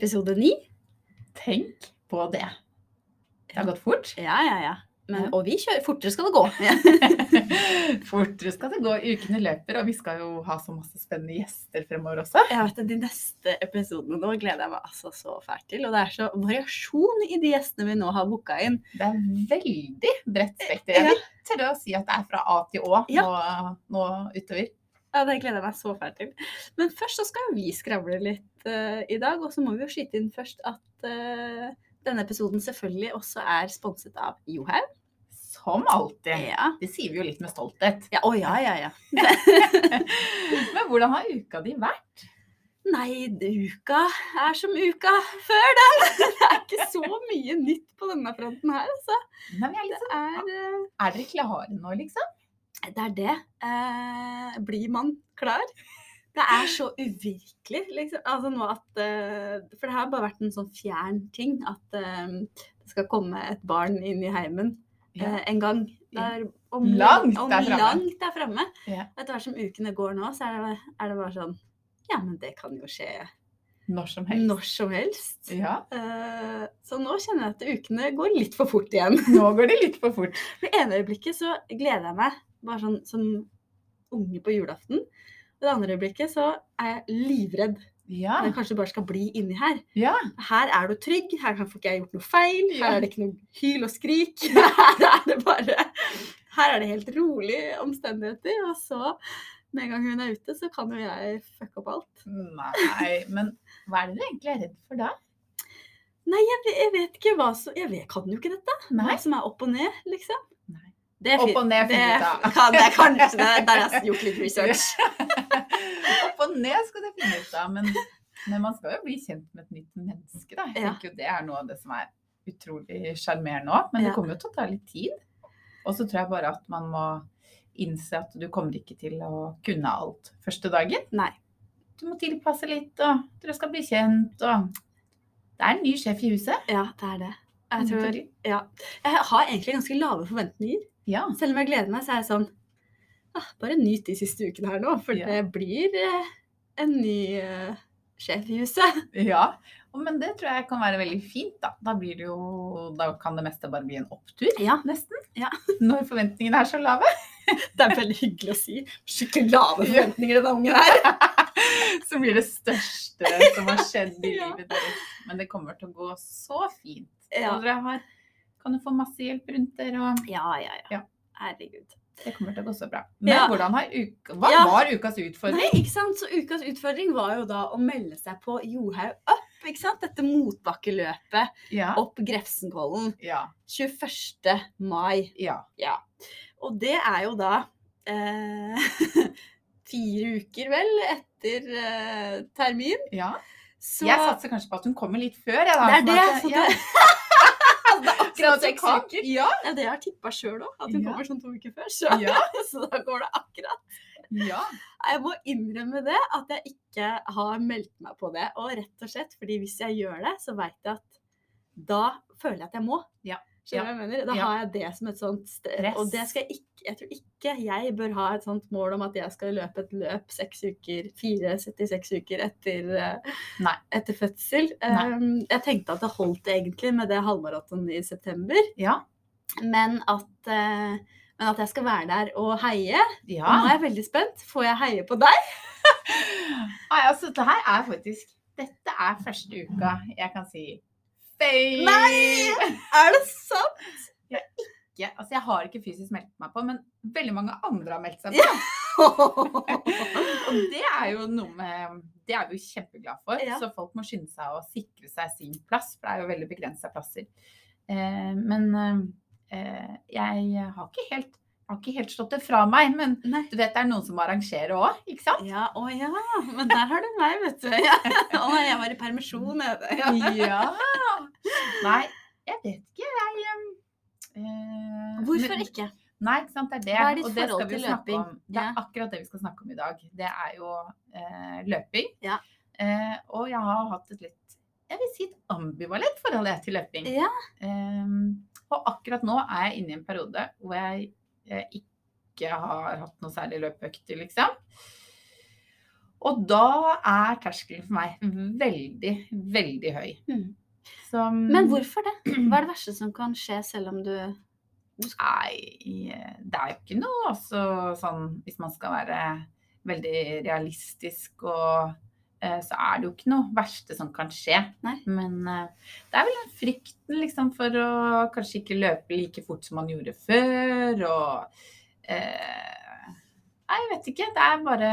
Episode ni. Tenk på det. Det har gått fort. Ja, ja, ja. Men, og vi kjører fortere skal det gå. Fortere skal det gå. Ukene løper, og vi skal jo ha så masse spennende gjester fremover også. Jeg vet De neste episodene nå gleder jeg meg altså så fælt til. Og det er så variasjon i de gjestene vi nå har booka inn. Det er veldig bredt spekter. Jeg vil tørre å si at det er fra A til Å nå, nå utover. Ja, Det gleder jeg meg så fælt til. Men først så skal vi skravle litt uh, i dag. Og så må vi jo skyte inn først at uh, denne episoden selvfølgelig også er sponset av Johaug. Som alltid. Ja. Det sier vi jo litt med stolthet. Ja, å ja, ja, ja. Men hvordan har uka di vært? Nei, uka er som uka før den. Det er ikke så mye nytt på denne fronten her, altså. Nei, er, Det sånn, er er dere klare nå, liksom? Det er det. Eh, blir man klar? Det er så uvirkelig, liksom. Altså nå at eh, For det har bare vært en sånn fjern ting at eh, det skal komme et barn inn i heimen eh, en gang. Der, om, Langt om der framme. Langt der framme. Ja. Etter hvert som ukene går nå, så er det, er det bare sånn Ja, men det kan jo skje Når som helst. når som helst. Ja. Så nå kjenner jeg at ukene går litt for fort igjen. Nå går de litt for fort. Det ene øyeblikket så gleder jeg meg bare sånn som unge på julaften. Og det andre øyeblikket så er jeg livredd Ja. jeg kanskje bare skal bli inni her. ja. Her er du trygg, her får ikke jeg gjort noe feil, her er det ikke noe hyl og skrik. Her er det bare Her er det helt rolige omstendigheter. Og så, med en gang hun er ute, så kan jo jeg fucke opp alt. Nei, men hva er det du egentlig er redd for da? Nei, jeg, vet- jeg vet ikke hva som Jeg vet, kan jo ikke dette. Nei. Hva som er opp og ned, liksom. Det Opp og ned finner ut av. kan jeg kanskje. Det, der har jeg gjort litt research. Opp og ned skal det finne ut av, men, men man skal jo bli kjent med et nytt menneske, da. Jeg tenker jo det er noe av det som er utrolig sjarmerende òg, men det kommer jo til å ta litt tid. Og så tror jeg bare at man må innse at du kommer ikke til å kunne alt første dagen. Nei. Du må tilpasse litt, og dere skal bli kjent, og det er en ny sjef i huset. Ja, det er det. Jeg, tror, ja. jeg har egentlig ganske lave forventninger. Ja. Selv om jeg gleder meg, så er jeg sånn ah, Bare nyt de siste ukene her nå, for Ja. det blir eh, en ny eh, sjef i huset. Ja, men det tror jeg kan være veldig fint. Da Da, blir det jo, da kan det meste bare bli en opptur, Ja. nesten. Ja. Når forventningene er så lave. Det er veldig hyggelig å si. Skikkelig lave forventninger til den ungen her. Så blir det største som har skjedd i livet deres. Men det kommer til å gå så fint. Ja. Og dere har, kan du få masse hjelp rundt der. og Ja, ja, ja. Ja. Herregud. det kommer til å gå så bra. Men Ja. uka, hva Ja. var ukas utfordring? Nei, ikke sant? Så ukas utfordring var jo da å melde seg på Johaug Up. ikke sant? Dette motbakkeløpet Ja. opp Grefsenkollen Ja. 21. mai. ja. Ja. Og det er jo da eh, fire uker, vel, etter eh, termin. ja. Så Jeg satser kanskje på at hun kommer litt før, jeg, da. Det er det, Sånn at hun seks uker. Ja. Ja, det har jeg tippa sjøl òg, at hun kommer sånn to uker før. Så, Ja. så da går det akkurat. ja. Jeg må innrømme det, at jeg ikke har meldt meg på det. Og rett og slett fordi hvis jeg gjør det, så veit jeg at da føler jeg at jeg må. Ja. Skjønner du hva jeg mener? Da Ja. har jeg det som et sånt. Stress. Og det skal jeg ikke Jeg tror ikke jeg bør ha et sånt mål om at jeg skal løpe et løp seks uker, fire, 76 uker etter, eh, etter fødsel. Um, jeg tenkte at det holdt egentlig med det halvmaraton i september, Ja. men at, uh, men at jeg skal være der og heie. Og nå er jeg veldig spent. Får jeg heie på deg? Nei, altså, dette her er faktisk Dette er første uka jeg kan si fame! Nei! Er det sant? Ikke, altså, jeg har ikke fysisk meldt meg på, men veldig mange andre har meldt seg på. Og det er jo noe med Det er vi jo kjempeglad for. Ja. Så folk må skynde seg å sikre seg sin plass, for det er jo veldig begrensa plasser. Eh, men eh, jeg har ikke helt har ikke helt slått det fra meg, men Nei. du vet det er noen som arrangerer òg, ikke sant? Ja, å ja. Men der har du meg, vet du. Ja. Å jeg var i permisjon. jeg. Ja. Ja. Nei, jeg vet ikke. Jeg eh, Hvorfor men- ikke? Nei, ikke sant. Det er det. Hva er ditt forhold til løping? om. Det er akkurat det vi skal snakke om i dag. Det er jo eh, løping. Ja. Eh, og jeg har hatt et litt jeg vil si et ambivalent forhold til løping. Ja. Og akkurat nå er jeg inne i en periode hvor jeg ikke har hatt noe særlig løpeøkter, liksom. Og da er terskelen for meg veldig, veldig høy. Mm. Så, Men hvorfor det? Hva er det verste som kan skje selv om du Nei, det er jo ikke noe altså, sånn Hvis man skal være veldig realistisk og så er det jo ikke noe verste som kan skje. Nei. Men eh, det er vel den frykten liksom for å kanskje ikke løpe like fort som man gjorde før, og eh, Nei, jeg vet ikke. Det er bare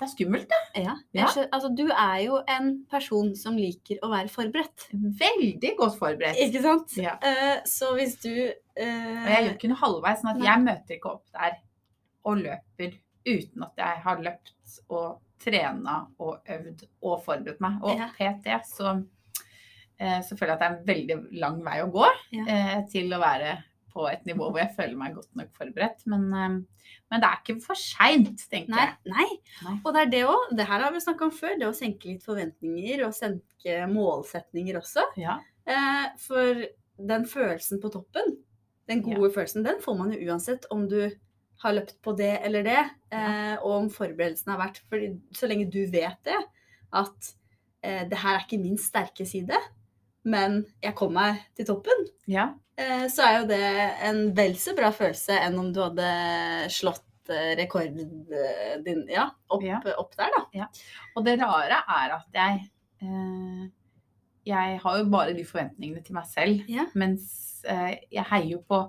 Det er skummelt, det. Ja. Ja. Jeg Altså, du er jo en person som liker å være forberedt. Veldig godt forberedt. Ikke sant? Ja. Uh, så hvis du Og jeg gjør ikke noe halvveis, sånn at Nei. jeg møter ikke opp der og løper uten at jeg har løpt og trena og øvd og forberedt meg. Og Ja. PT, så, eh, så føler jeg at det er en veldig lang vei å gå Ja. eh, til å være på et nivå hvor jeg føler meg godt nok forberedt. Men, eh, men det er ikke for seint, tenker Nei, jeg. nei. Nei. Og det er det òg. Det her har vi snakka om før. Det å senke litt forventninger og senke målsetninger også. Ja. Eh, for den følelsen på toppen, den gode følelsen, den får man jo uansett om du har løpt på det eller det, eh, og om forberedelsen har vært fordi Så lenge du vet det, at eh, det her er ikke min sterke side, men jeg kom meg til toppen, ja. eh, så er jo det en vel så bra følelse enn om du hadde slått eh, rekorden din ja, opp, Ja. opp der, da. Og det rare er at jeg eh, Jeg har jo bare de forventningene til meg selv. Ja. Mens eh, jeg heier jo på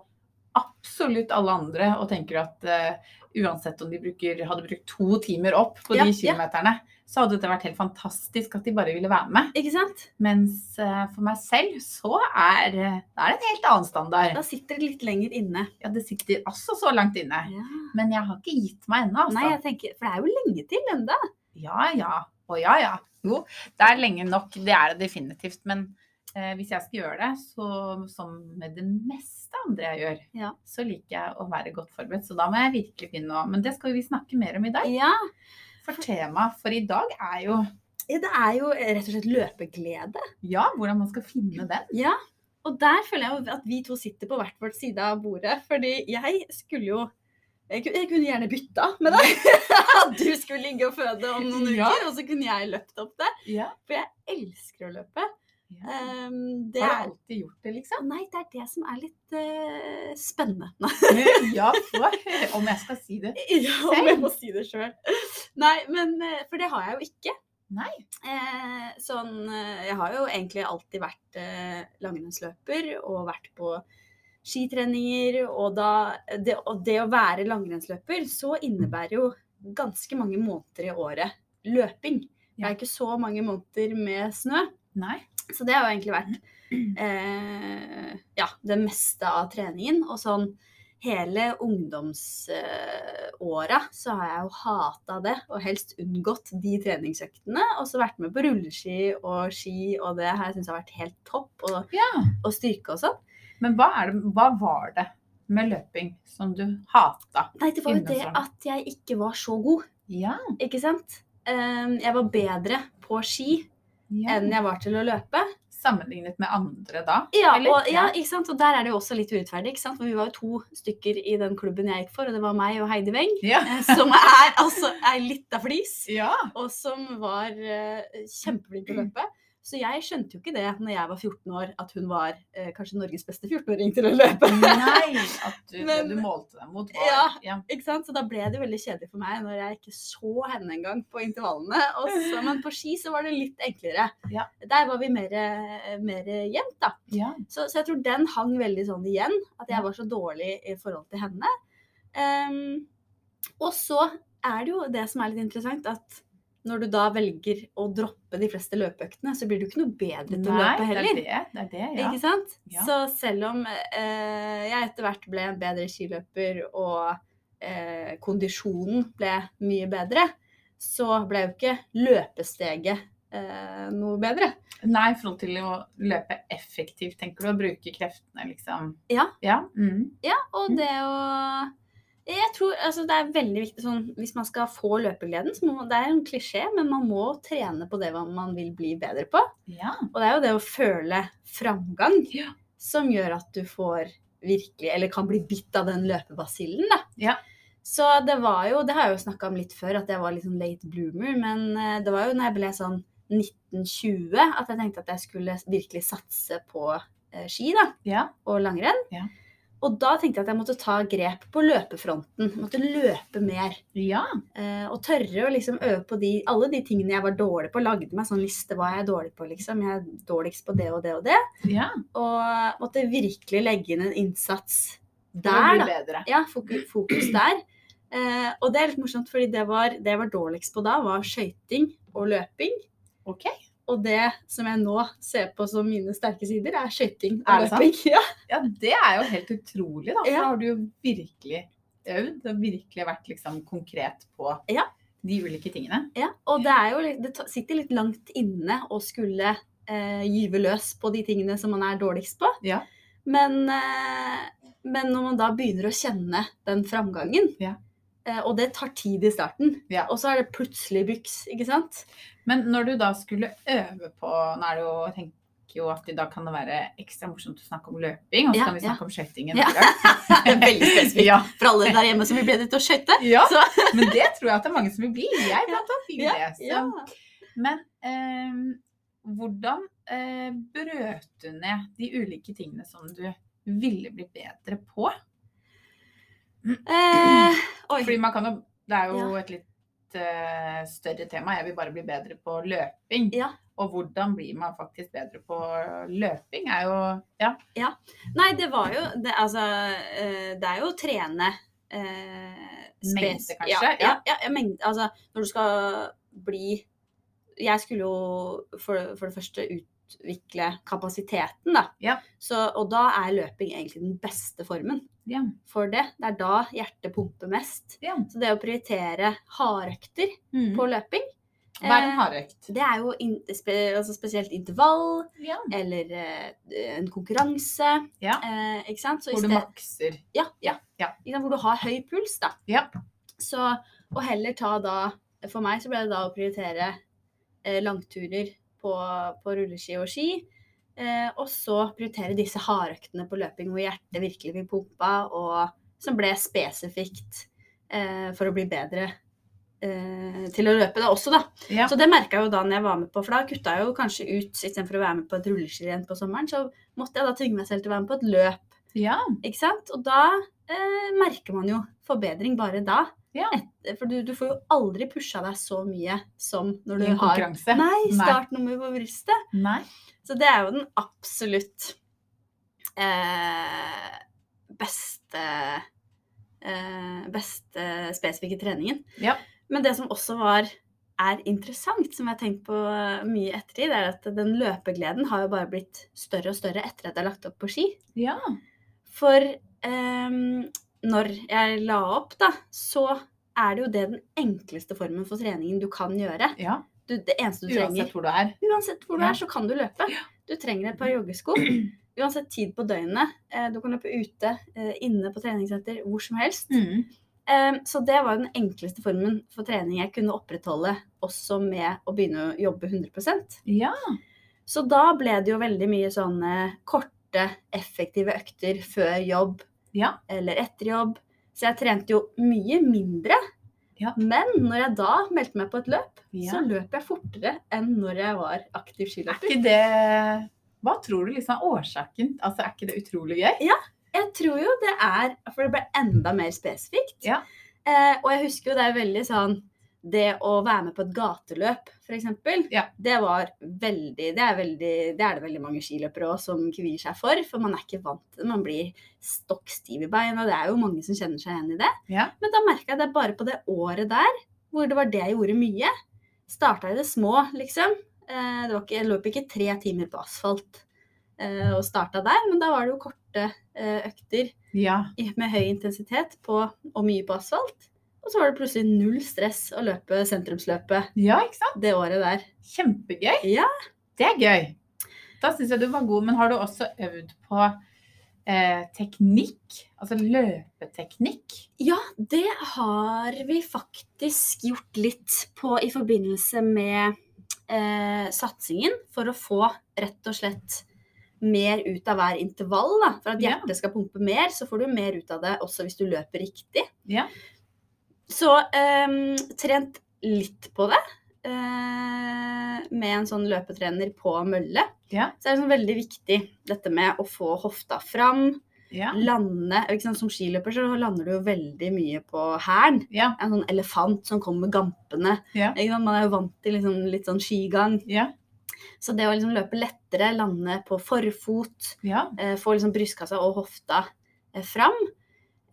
absolutt alle andre og tenker at uh, uansett om de bruker, hadde brukt to timer opp på Ja, de ja. kilometerne, så hadde det vært helt fantastisk at de bare ville være med. Ikke sant? Mens uh, for meg selv så er, eh, da er det en helt annen standard. Da sitter det litt lenger inne. Ja, det sitter altså så langt inne. Ja. Men jeg har ikke gitt meg ennå, altså. Nei, jeg tenker, for det er jo lenge til enda. Ja, ja. Å ja, ja. Jo, det er lenge nok. Det er det definitivt. Men eh, hvis jeg skal gjøre det, så som med det meste andre jeg gjør, Ja. så liker jeg å være godt forberedt. Så da må jeg virkelig begynne å Men det skal vi snakke mer om i dag. Ja, For temaet for i dag er jo det er jo rett og slett løpeglede. ja, hvordan man skal finne den. Ja, og der føler jeg jo at vi to sitter på hvert vårt side av bordet. Fordi jeg skulle jo Jeg kunne, gjerne bytta med deg. At du skulle ligge og føde om noen Ja. uker, og så kunne jeg løpt opp det. Ja. For jeg elsker å løpe. Um, det Har du alltid gjort det, liksom? nei, det er det som er litt uh, spennende. ja, for, om jeg skal si det. selv? Ja, om jeg må si det sjøl. Nei, men eh, For det har jeg jo ikke. Nei. Eh, sånn eh, Jeg har jo egentlig alltid vært eh, langrennsløper og vært på skitreninger. Og, da, det, og det å være langrennsløper, så innebærer jo ganske mange måneder i året løping. Det er ikke så mange måneder med snø. Nei. Så det har jo egentlig vært eh, ja, det meste av treningen. Og sånn hele ungdomsåra så har jeg jo hata det, og helst unngått de treningsøktene. Og så vært med på rulleski og ski, og det har jeg syntes har vært helt topp. Og, Ja. og styrke og sånn. Men hva, er det, hva var det med løping som du hata? Nei, det var jo det at jeg ikke var så god, Ja. ikke sant? Eh, jeg var bedre på ski ja. enn jeg var til å løpe. Sammenlignet med andre da? Ja, og, ja, ikke sant? og der er det jo også litt urettferdig. ikke sant? For vi var jo to stykker i den klubben jeg gikk for, og det var meg og Heidi Weng. Ja. eh, Som er altså ei lita flis, ja. og som var uh, kjempeflink til å løpe. Så jeg skjønte jo ikke det når jeg var 14 år, at hun var eh, kanskje Norges beste 14-åring til å løpe. Nei, at du, Men- du målte deg mot var Ja. ja. Ikke sant? Så da ble det veldig kjedelig for meg når jeg ikke så henne engang på intervallene. Også, men på ski så var det litt enklere. Ja. Der var vi mer, mer jevnt, da. ja. Så, så jeg tror den hang veldig sånn igjen, at jeg var så dårlig i forhold til henne. Um, og så er det jo det som er litt interessant, at når du da velger å droppe de fleste løpeøktene, så blir du ikke noe bedre til å løpe heller. det er det. det, er det ja. Ikke sant? Ja. Så selv om eh, jeg etter hvert ble en bedre skiløper og eh, kondisjonen ble mye bedre, så ble jo ikke løpesteget eh, noe bedre. Nei, i forhold til å løpe effektivt, tenker du, å bruke kreftene, liksom. Ja. Ja. Mm. Ja, og Mm. det å Jeg tror altså, det er veldig viktig sånn Hvis man skal få løpegleden, så må Det er en klisjé, men man må trene på det man vil bli bedre på. ja. Og det er jo det å føle framgang Ja. som gjør at du får virkelig Eller kan bli bitt av den løpebasillen, da. Ja. Så det var jo, det har jeg jo snakka om litt før, at jeg var litt sånn late bloomer. Men eh, det var jo når jeg ble sånn 1920 at jeg tenkte at jeg skulle virkelig satse på eh, ski da, Ja. og langrenn. Og da tenkte jeg at jeg måtte ta grep på løpefronten. Måtte løpe mer. Ja. Eh, og tørre å liksom øve på de, alle de tingene jeg var dårlig på. Lagde meg sånn liste hva jeg er dårlig på, liksom. Jeg er dårligst på det og det og det. ja. Og måtte virkelig legge inn en innsats der, da. Ja, fokus, fokus der. Eh, og det er litt morsomt, fordi det, var, det jeg var dårligst på da, var skøyting og løping. Ok. Og det som jeg nå ser på som mine sterke sider, er skøyting Er det sant? Ja. Ja, det er jo helt utrolig, da. For Ja. da har du jo virkelig øvd og virkelig vært liksom konkret på Ja. de ulike tingene. Ja, og det, er jo, det sitter litt langt inne å skulle eh, gyve løs på de tingene som man er dårligst på. Ja. Men, eh, men når man da begynner å kjenne den framgangen, Ja. Og det tar tid i starten, Ja. og så er det plutselig byks, ikke sant? Men når du da skulle øve på Nå er det jo, tenkt jo at da kan det være ekstra morsomt å snakke om løping, og så Ja, kan vi ja. snakke om skøyting en Ja. annen. Veldig spesifikt. Ja. For alle der hjemme som vil bedre til å skøyte. ja. Men det tror jeg at det er mange som vil bli. Jeg blant annet vil Ja, det. Så. ja. Men eh, hvordan eh, brøt du ned de ulike tingene som du ville bli bedre på? Eh. Fordi man kan jo Det er jo Ja. et litt uh, større tema. Jeg vil bare bli bedre på løping. Ja. Og hvordan blir man faktisk bedre på løping, er jo Ja. Nei, det var jo det, Altså, eh, det er jo å trene eh, Mengde, kanskje? Ja, Ja. ja, ja, ja, mengde. Altså, når du skal bli Jeg skulle jo for, for det første utvikle kapasiteten, da. Ja. Så, og da er løping egentlig den beste formen Ja. for det. Det er da hjertet pumper mest. ja. Så det å prioritere hardøkter Mm. på løping, Hva er en eh, hardøkt? det er jo in, spe, altså spesielt intervall Ja. eller eh, en konkurranse. Ja. Eh, ikke sant? Så Hvor du makser. ja, ja. Sant, Hvor du har høy puls, da. Ja. Så å heller ta da For meg så ble det da å prioritere eh, langturer på, på rulleski og ski. Eh, og så prioritere disse hardøktene på løping hvor hjertet virkelig blir pumpa, og som ble spesifikt eh, for å bli bedre eh, til å løpe da også, da. Ja. Så det merka jeg jo da når jeg var med på, for da kutta jeg jo kanskje ut istedenfor å være med på et rulleskirenn på sommeren, så måtte jeg da tvinge meg selv til å være med på et løp. ja. Ikke sant? Og da eh, merker man jo forbedring bare da. Ja. Et, for du, du får jo aldri pusha deg så mye som når du har konkurranse. Nei, startnummer på brystet. Nei. Så det er jo den absolutt eh, beste eh, beste spesifikke treningen. Ja. Men det som også var er interessant, som jeg har tenkt på mye i ettertid, er at den løpegleden har jo bare blitt større og større etter at jeg har lagt opp på ski. Ja. For ehm, når jeg la opp, da, så er det jo det den enkleste formen for treningen du kan gjøre. ja. Du, det eneste du trenger. Uansett hvor du er. Uansett hvor du er, så kan du løpe. Du trenger et par joggesko. Uansett tid på døgnet. Eh, Du kan løpe ute, eh, inne på treningssenter, hvor som helst. Mm. Eh, Så det var den enkleste formen for trening jeg kunne opprettholde også med å begynne å jobbe 100% Ja. Så da ble det jo veldig mye sånne korte, effektive økter før jobb Ja. eller etter jobb. Så jeg trente jo mye mindre. Ja. Men når jeg da meldte meg på et løp, Ja. så løp jeg fortere enn når jeg var aktiv Er skiløper. det Hva tror du liksom er årsaken? Altså, Er ikke det utrolig gøy? Ja, Jeg tror jo det er For det ble enda mer spesifikt. Ja. Eh, og jeg husker jo det er veldig sånn Det å være med på et gateløp, f.eks., Ja. det var veldig det er, veldig det er det veldig mange skiløpere òg som kvier seg for. For man er ikke vant til det. Man blir stokk stiv i beina. Det er jo mange som kjenner seg igjen i det. Ja. Men da merka jeg det bare på det året der, hvor det var det jeg gjorde mye. Starta i det små, liksom. Eh, det var ikke, jeg løp ikke tre timer på asfalt eh, og starta der, men da var det jo korte eh, økter Ja. med høy intensitet på, og mye på asfalt. Og så var det plutselig null stress å løpe sentrumsløpet ja, ikke sant? det året der. Kjempegøy. Ja. Det er gøy. Da syns jeg du var god, men har du også øvd på eh, teknikk? Altså løpeteknikk? Ja, det har vi faktisk gjort litt på i forbindelse med eh, satsingen. For å få rett og slett mer ut av hver intervall. Da. For at Ja. hjertet skal pumpe mer, så får du mer ut av det også hvis du løper riktig. Ja. Så ehm, trent litt på det. eh, med en sånn løpetrener på mølle. Ja. Så er det sånn veldig viktig dette med å få hofta fram. Ja. Lande. Sant? Som skiløper så lander du jo veldig mye på hælen. Ja. En sånn elefant som kommer gampende. Ja. Ikke sant? Man er jo vant til liksom, litt sånn skigang. Ja. Så det å liksom løpe lettere, lande på forfot, Ja. eh, få liksom brystkassa og hofta eh, fram.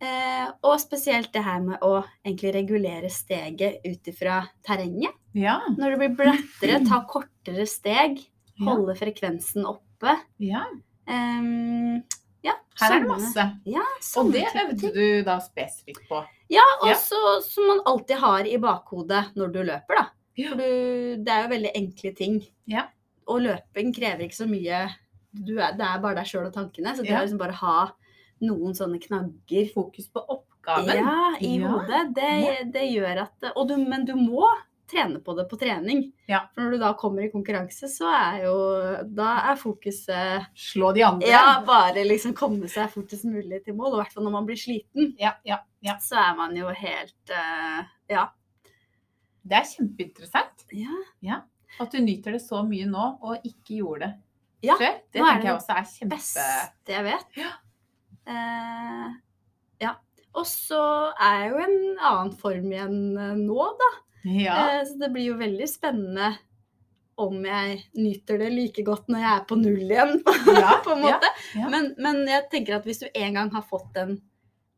Eh, og spesielt det her med å egentlig regulere steget ut ifra terrenget. Ja. Når det blir brattere, ta kortere steg, Ja. holde frekvensen oppe. ja. Ehm, ja, Her er det masse. Ja, Og det øvde du da spesifikt på. Ja, og Ja. som man alltid har i bakhodet når du løper, da. Ja. For du, det er jo veldig enkle ting. Ja. Og løping krever ikke så mye du er, Det er bare deg sjøl og tankene. Så det Ja. å liksom bare ha noen sånne knagger Fokus på oppgaven. ja, i Ja. hodet, det, det gjør at du, Men du må trene på det på trening. Ja. For når du da kommer i konkurranse, så er jo Da er fokuset Slå de andre. Ja, bare liksom komme seg fortest mulig til mål. Og i hvert fall når man blir sliten, ja, ja, ja. så er man jo helt uh, Ja. Det er kjempeinteressant. ja. At du nyter det så mye nå, og ikke gjorde det Ja, før. Det er tenker jeg også er kjempe... Beste jeg vet. Ja. Eh, ja. Og så er jeg jo en annen form igjen eh, nå, da. Ja. Eh, så det blir jo veldig spennende om jeg nyter det like godt når jeg er på null igjen, Ja, på en måte. ja. Men, men jeg tenker at hvis du en gang har fått den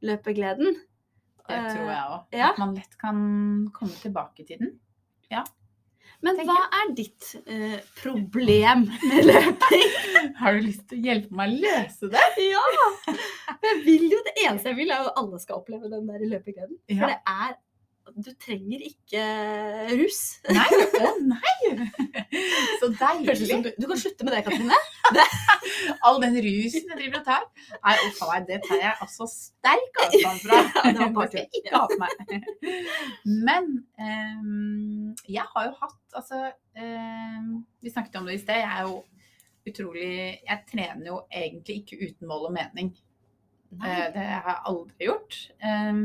løpegleden Det tror jeg òg. ja. At man lett kan komme tilbake til den. Men hva er ditt eh, problem med løping? Har du lyst til å hjelpe meg å løse det? ja! Jeg vil jo, det eneste jeg vil, er at alle skal oppleve den der løpegleden. For det er Du trenger ikke rus. Nei, å nei! Så deilig. Du, du kan slutte med det, Katrine. All den rusen jeg driver og tar. Nei, uff a meg, det tar jeg altså sterk avstand fra. Ja, det var jeg ikke ha på meg. Men um, jeg har jo hatt Altså, um, vi snakket om det i sted. Jeg er jo utrolig Jeg trener jo egentlig ikke uten mål og mening. Eh, Det har jeg aldri gjort. Ehm,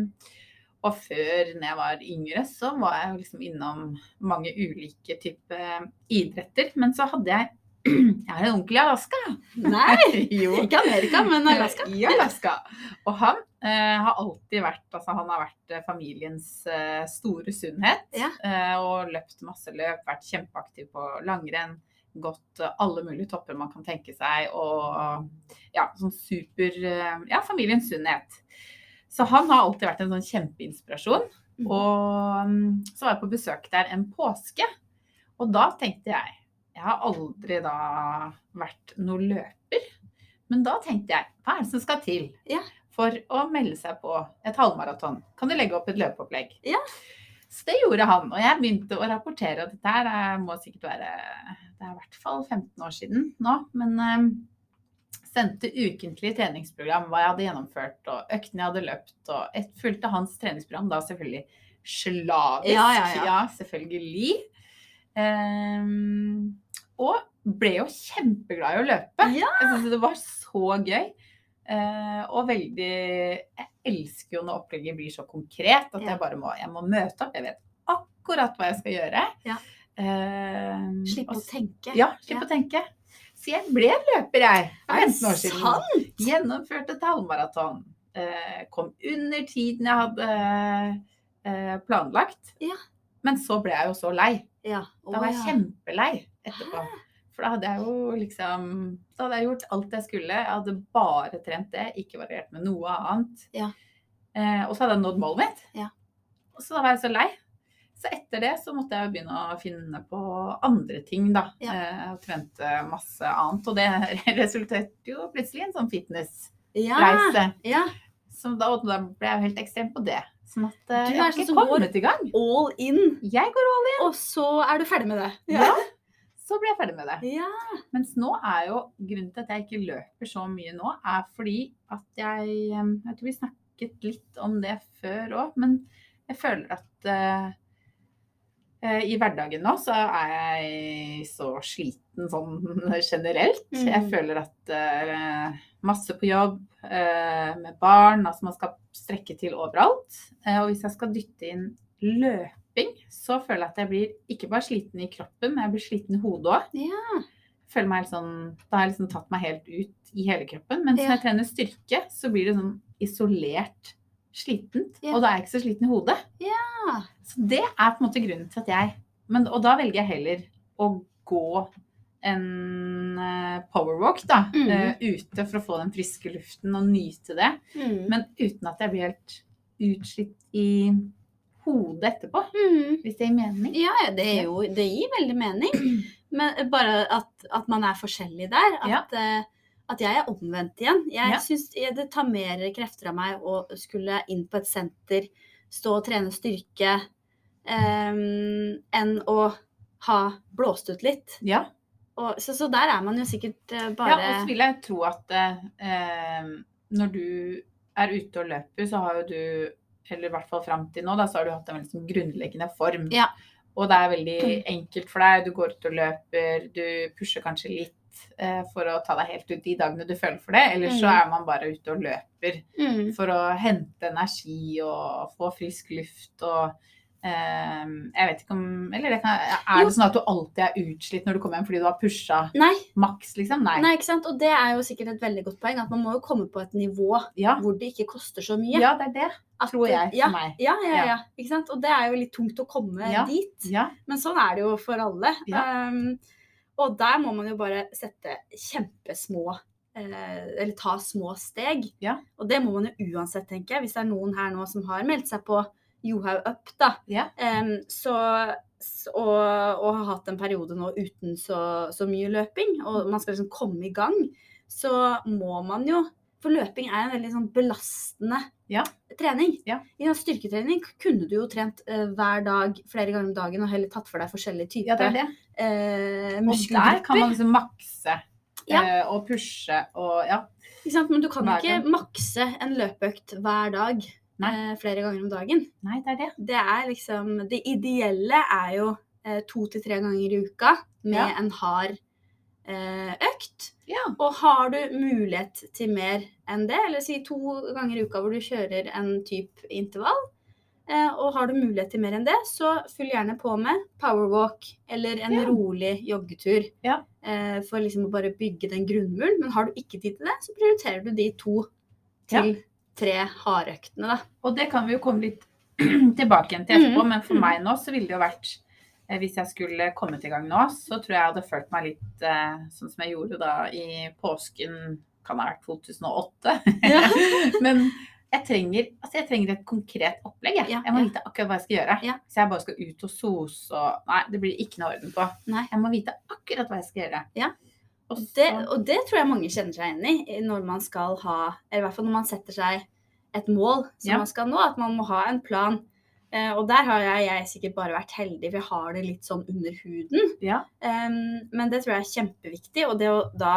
Og før, når jeg var yngre, så var jeg liksom innom mange ulike typer idretter. Men så hadde jeg Jeg har en onkel i Alaska. Nei, jo. ikke Amerika, men Alaska. I Alaska. Og han eh, har alltid vært Altså, han har vært eh, familiens eh, store sunnhet. Ja. Eh, og løpt masse løp, vært kjempeaktiv på langrenn. Gått eh, alle mulige topper man kan tenke seg. Og ja, sånn super eh, Ja, familiens sunnhet. Så han har alltid vært en sånn kjempeinspirasjon. Mm. Og mm, så var jeg på besøk der en påske. Og da tenkte jeg Jeg har aldri da vært noen løper. Men da tenkte jeg, hva er det som skal til Ja. for å melde seg på et halvmaraton? Kan du legge opp et løpeopplegg? Ja. Så det gjorde han, og jeg begynte å rapportere. Og dette her er- må sikkert være Det er i hvert fall 15 år siden nå. Men eh, sendte ukentlig treningsprogram hva jeg hadde gjennomført, og øktene jeg hadde løpt. Og jeg fulgte hans treningsprogram da selvfølgelig slavisk. Ja, ja, ja. selvfølgelig. Um, og ble jo kjempeglad i å løpe. Ja. Jeg syntes det var så gøy. Uh, og veldig Jeg elsker jo når opplegget blir så konkret at Ja. jeg bare må, jeg må møte opp. Jeg vet akkurat hva jeg skal gjøre. Ja. Uh, Slippe å tenke. ja, slipp å tenke. Så jeg ble løper, jeg. For Er det 15 år siden. sant? Gjennomførte et halvmaraton. Eh, kom under tiden jeg hadde eh, planlagt. Ja. Men så ble jeg jo så lei. Ja. Da var jeg kjempelei etterpå. For da hadde jeg jo liksom Da hadde jeg gjort alt jeg skulle. Jeg hadde bare trent det, ikke variert med noe annet. Ja. Eh, og så hadde jeg nådd målet mitt. Ja. Og så da var jeg så lei. Så etter det så måtte jeg jo begynne å finne på andre ting, da. Ja. Eh, og trente masse annet. Og det resulterte jo plutselig i en sånn fitnessreise. ja. Så da, og da ble jeg jo helt ekstrem på det. Sånn at eh, Du jeg har sånn ikke kommet i gang. All in. Jeg går all in. Og så er du ferdig med det. Ja. Så ble jeg ferdig med det. Ja. Mens nå er jo grunnen til at jeg ikke løper så mye nå, er fordi at jeg Jeg tror vi snakket litt om det før òg, men jeg føler at eh, eh, i hverdagen nå så er jeg så sliten sånn generelt. Mm. Jeg føler at uh, masse på jobb, uh, med barn, altså man skal strekke til overalt. Uh, og hvis jeg skal dytte inn løping, så føler jeg at jeg blir ikke bare sliten i kroppen, men jeg blir sliten i hodet òg. Ja. Føler meg helt sånn, da har jeg liksom tatt meg helt ut i hele kroppen. Mens Ja. når jeg trener styrke, så blir det sånn isolert slitent. Ja. Og da er jeg ikke så sliten i hodet. Ja. Så det er på en måte grunnen til at jeg men, Og da velger jeg heller å gå en power powerwalk da, Mm. eh, ute for å få den friske luften og nyte det. Mm. Men uten at jeg blir helt utslitt i hodet etterpå. Mm. Hvis det gir mening. Ja, det, er jo, det gir veldig mening. Men bare at, at man er forskjellig der. At, Ja. eh, at jeg er omvendt igjen. Jeg Ja. synes det tar mer krefter av meg å skulle inn på et senter, stå og trene styrke, um, enn å ha blåst ut litt. Ja. Og, så, så der er man jo sikkert bare ja, og så vil jeg tro at eh, når du er ute og løper, så har jo du, eller i hvert fall fram til nå, da, så har du hatt en veldig sånn grunnleggende form. Ja. Og det er veldig enkelt for deg. Du går ut og løper, du pusher kanskje litt eh, for å ta deg helt ut de dagene du føler for det. Eller så Mm. er man bare ute og løper mm, for å hente energi og få frisk luft og eh, Jeg vet ikke om Eller det kan, er Jo. det sånn at du alltid er utslitt når du kommer hjem fordi du har pusha Nei, maks, liksom? Nei. nei, ikke sant? Og det er jo sikkert et veldig godt poeng. At man må jo komme på et nivå Ja. hvor det ikke koster så mye. ja, det er det. At- tror jeg, for ja, meg. Ja, ja, Ja. Ikke sant? Og det er jo litt tungt å komme dit. Men sånn er det jo for alle. Um, og der må man jo bare sette kjempesmå eh, Eller ta små steg. Ja. Og det må man jo uansett, tenker jeg. Hvis det er noen her nå som har meldt seg på Johaug Up, da. Ja. Um, så og, og har hatt en periode nå uten så, så mye løping, og man skal liksom komme i gang, så må man jo For løping er en veldig sånn belastende Ja. trening. Ja. I en styrketrening kunne du jo trent uh, hver dag flere ganger om dagen og heller tatt for deg forskjellige typer ja, det det. Uh, muskelgrupper. Og der kan man liksom makse Ja. eh, og pushe og ja. Men du kan ikke makse en løpeøkt hver dag eh, flere ganger om dagen. Nei, det er det. Det er liksom Det ideelle er jo eh, to til tre ganger i uka med en hard eh, økt. Ja. Og har du mulighet til mer enn det, eller si to ganger i uka hvor du kjører en type intervall, eh, og har du mulighet til mer enn det, så fyll gjerne på med powerwalk eller en Ja. rolig joggetur. Ja. Eh, for liksom å bare bygge den grunnmuren. Men har du ikke tid til det, så prioriterer du de to til tre hardøktene, da. Og det kan vi jo komme litt tilbake igjen til etterpå, mm. men for meg nå så ville det jo vært eh, Hvis jeg skulle kommet i gang nå, så tror jeg jeg hadde følt meg litt eh, sånn som jeg gjorde da i påsken, kan ha vært 2008. Ja. men jeg trenger, altså jeg trenger et konkret opplegg. Jeg, Ja, jeg må vite akkurat hva jeg skal gjøre. Ja. Så jeg bare skal ut og sose og Nei, det blir ikke noe orden på. Nei. Jeg må vite akkurat hva jeg skal gjøre. Ja. Og Det, og det tror jeg mange kjenner seg igjen i når man skal ha Eller i hvert fall når man setter seg et mål som man skal nå, at man må ha en plan. Eh, og der har jeg, jeg sikkert bare vært heldig, for jeg har det litt sånn under huden. ja. Um, men det tror jeg er kjempeviktig. Og det å da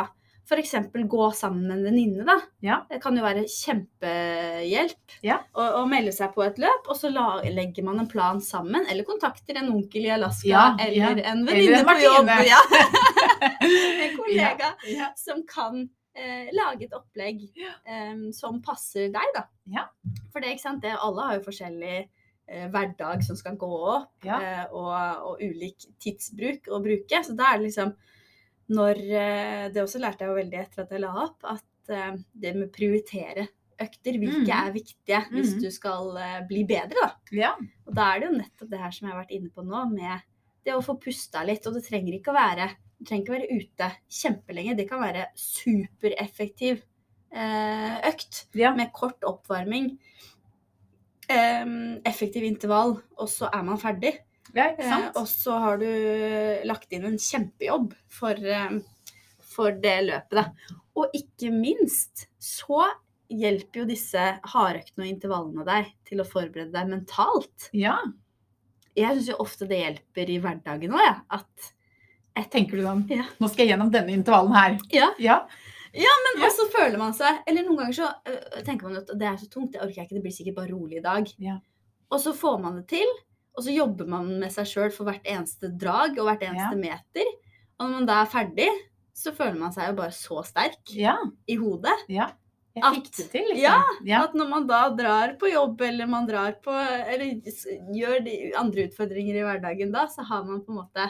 f.eks. gå sammen med en venninne, da. Ja. Det kan jo være kjempehjelp. Ja. Å, å melde seg på et løp, og så la, legger man en plan sammen. Eller kontakter en onkel i Alaska, Ja, eller en venninne på jobb. En kollega som kan eh, lage et opplegg em, som passer deg, da. Ja. For det, ikke sant, det, alle har jo forskjellig hverdag som skal gå opp, Ja. eh, og, og ulik tidsbruk å bruke. Så da er det liksom når eh, Det også lærte jeg jo veldig etter at jeg la opp, at eh, det med å prioritere økter, hvilke mm. er viktige hvis Mhm. du skal eh, bli bedre, da. ja. Og da er det jo nettopp det her som jeg har vært inne på nå, med det å få pusta litt. Og det trenger ikke å være, du trenger ikke være ute kjempelenge. Det kan være supereffektiv eh, økt ja. med kort oppvarming. Em, effektiv intervall, og så er man ferdig. ja Eh, og så har du lagt inn en kjempejobb for, eh, for det løpet, da. Og ikke minst så hjelper jo disse hardøktene og intervallene deg til å forberede deg mentalt. ja. Jeg syns jo ofte det hjelper i hverdagen òg, ja. At Tenker du sånn Ja. Nå skal jeg gjennom denne intervallen her. Ja. Ja. Men også føler man seg Eller noen ganger så øh, tenker man at det er så tungt, det orker jeg ikke, det blir sikkert bare rolig i dag. Ja. Og så får man det til, og så jobber man med seg sjøl for hvert eneste drag og hvert eneste meter. Og når man da er ferdig, så føler man seg jo bare så sterk Ja. i hodet. ja. Jeg At- fikk det til, liksom. Ja, ja. At når man da drar på jobb, eller man drar på Eller gjør de andre utfordringer i hverdagen da, så har man på en måte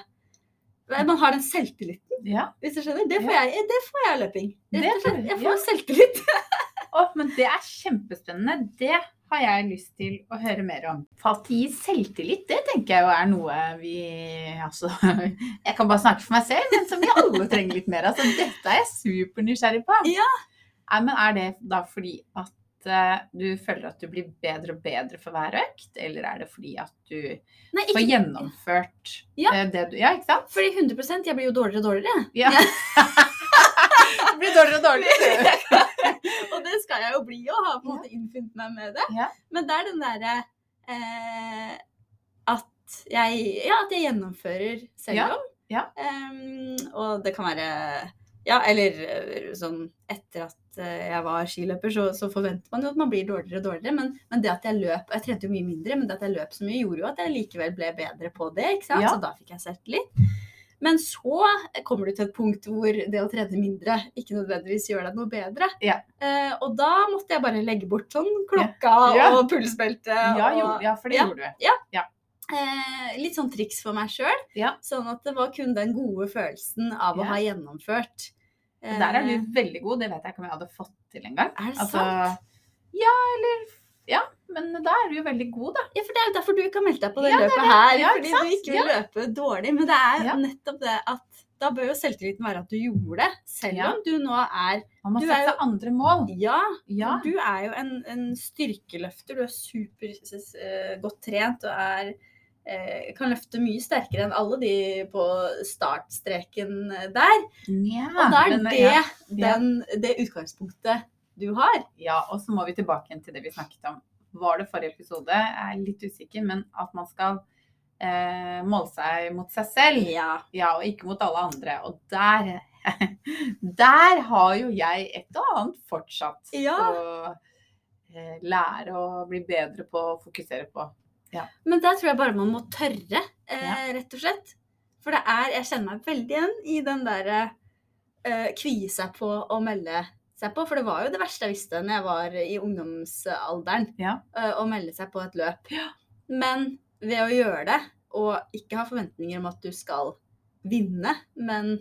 Man har den selvtilliten, ja. hvis du skjønner. Det får Ja. jeg, det får jeg av løping. Det det og får Jeg ja. selvtillit. Å, men det er kjempespennende. Det har jeg lyst til å høre mer om. At selvtillit, det tenker jeg jo er noe vi Altså, jeg kan bare snakke for meg selv, men som vi alle trenger litt mer av. Så dette er jeg supernysgjerrig på. Ja. Nei, men er det da fordi at eh, du føler at du blir bedre og bedre for hver økt, eller er det fordi at du Nei, får gjennomført Ja. eh, det du Ja, ikke sant? fordi 100% jeg blir jo dårligere og dårligere. Ja. du blir dårligere og dårligere. og det skal jeg jo bli og ha på en måte innfunnet meg med det. Ja. Men det er den derre eh, at, jeg, ja, at jeg gjennomfører selv Ja, om. ja. Um, og det kan være Ja, eller eh, sånn etter at eh, jeg var skiløper, så, så forventer man jo at man blir dårligere og dårligere. Men, men det at jeg løp Jeg trente jo mye mindre, men det at jeg løp så mye, gjorde jo at jeg likevel ble bedre på det. ikke sant? Ja. Så da fikk jeg selvtillit. Men så kommer du til et punkt hvor det å trene mindre ikke nødvendigvis gjør deg noe bedre. Ja. Eh, og da måtte jeg bare legge bort sånn klokka Ja. og pulsbelte. Ja, jo, ja, for det Ja. gjorde du. Eh, litt sånn triks for meg sjøl. Ja. Sånn at det var kun den gode følelsen av å Ja. ha gjennomført. Der er Eh, du veldig god. Det vet jeg ikke om jeg hadde fått til engang. Er det Altså, sant? Ja, eller Ja, men da er du jo veldig god, da. Ja, for det er jo derfor du ikke har meldt deg på det Ja, løpet det. her. Fordi sant? du ikke vil løpe dårlig. Men det er nettopp det at da bør jo selvtilliten være at du gjorde det. Selv om du nå er Man må Du sette seg andre mål. Ja, Ja. du er jo en, en styrkeløfter. Du er super uh, godt trent og er eh, kan løfte mye sterkere enn alle de på startstreken der. Ja, Og da er det ja, den, det utgangspunktet du har. ja, og så må vi tilbake til det vi snakket om. Var det forrige episode? Jeg er litt usikker, men at man skal eh, måle seg mot seg selv. Ja. Ja, og ikke mot alle andre. Og der Der har jo jeg et og annet fortsatt Ja. å eh, lære og bli bedre på å fokusere på. Men der tror jeg bare man må tørre, eh, rett og slett. For det er Jeg kjenner meg veldig igjen i den derre eh, kvie seg på å melde seg på. For det var jo det verste jeg visste når jeg var i ungdomsalderen. Ja. eh, å melde seg på et løp. Ja. Men ved å gjøre det, og ikke ha forventninger om at du skal vinne, men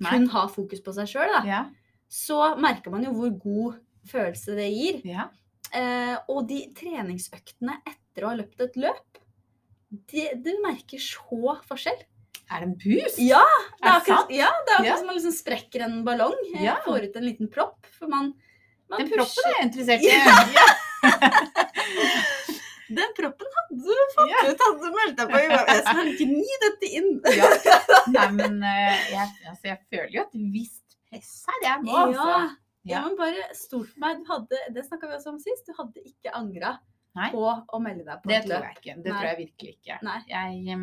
Nei. kun ha fokus på seg sjøl, da, Ja. så merker man jo hvor god følelse det gir. ja. Eh, og de treningsøktene etter å ha løpt et løp, det, du merker så forskjell. Er det en boost? Ja, det er akkurat, ja, det er akkurat Ja. som man liksom sprekker en ballong. Ja. Får ut en liten propp. For man, man Den proppen er jeg interessert i. Ja. Den proppen hadde du fått yeah. ut, hadde du meldt deg på. Jeg skal gni dette inn. Ja. Nei, men eh, jeg, altså, jeg føler jo et visst press her, jeg nå, altså. Ja, ja, Ja. men bare stol på meg. Du hadde, det snakka vi også om sist. Du hadde ikke angra Nei. på å melde deg på Det et tror jeg ikke. Det Nei. tror jeg virkelig ikke. Jeg,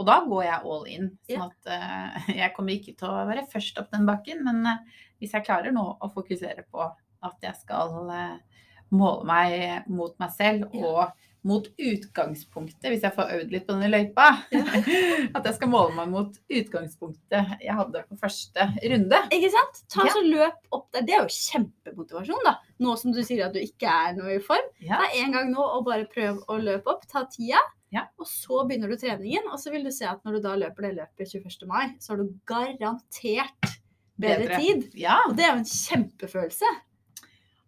og da går jeg all in. Sånn at uh, jeg kommer ikke til å være først opp den bakken, men uh, hvis jeg klarer nå å fokusere på at jeg skal uh, måle meg mot meg selv og mot utgangspunktet, hvis jeg får øvd litt på denne løypa. At jeg skal måle meg mot utgangspunktet jeg hadde på første runde. Ikke sant? Ta Ja. så Løp opp der. Det er jo kjempemotivasjon, da. Nå som du sier at du ikke er noe i form. Ja. Ta en gang nå og bare prøv å løpe opp. Ta tida. Ja. Og så begynner du treningen. Og så vil du se at når du da løper det løpet 21. mai, så har du garantert bedre, tid. Ja, Og det er jo en kjempefølelse.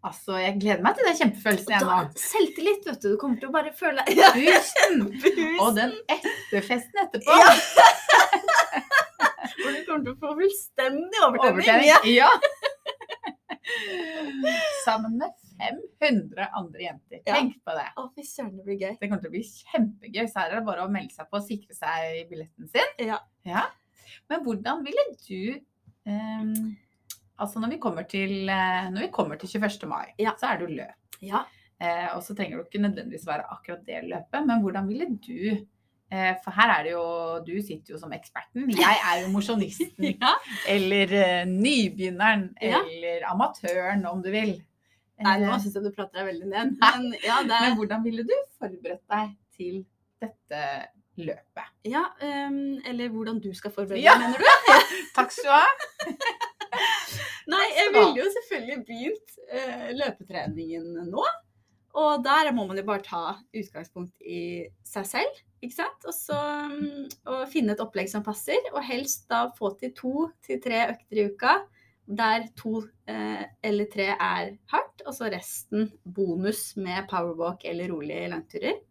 Altså jeg gleder meg til den kjempefølelsen jeg nå. selvtillit, vet du. Du kommer til å bare føle ja. Busen! Og den etterfesten etterpå. Ja. Hvor du kommer til å få fullstendig overtenning. Ja. Ja. Sammen med 500 andre jenter. Ja. Tenk på det. Å, fy søren, det blir gøy. Det kommer til å bli kjempegøy. Så her er det bare å melde seg på og sikre seg billetten sin. Ja. Men hvordan ville du ehm, Altså når vi kommer til, eh, vi kommer til 21. mai, Ja. så er det jo løp. Ja. Eh, og så trenger du ikke nødvendigvis være akkurat det løpet, men hvordan ville du eh, For her er det jo Du sitter jo som eksperten. Jeg er jo mosjonisten. ja. Eller eh, nybegynneren. Eller amatøren, om du vil. Nei, nå Eh, syns jeg du prater deg veldig ned. Men ja, det Men hvordan ville du forberedt deg til dette løpet. Ja, um, eller hvordan du skal forberede Ja. mener du? Takk skal du ha. Nei, jeg ville jo selvfølgelig begynt eh, løpetreningen nå. Og der må man jo bare ta utgangspunkt i seg selv, ikke sant. Og så mm, og finne et opplegg som passer, og helst da få til to til tre økter i uka. Der to eh, eller tre er hardt, og så resten bonus med powerwalk eller rolige langturer.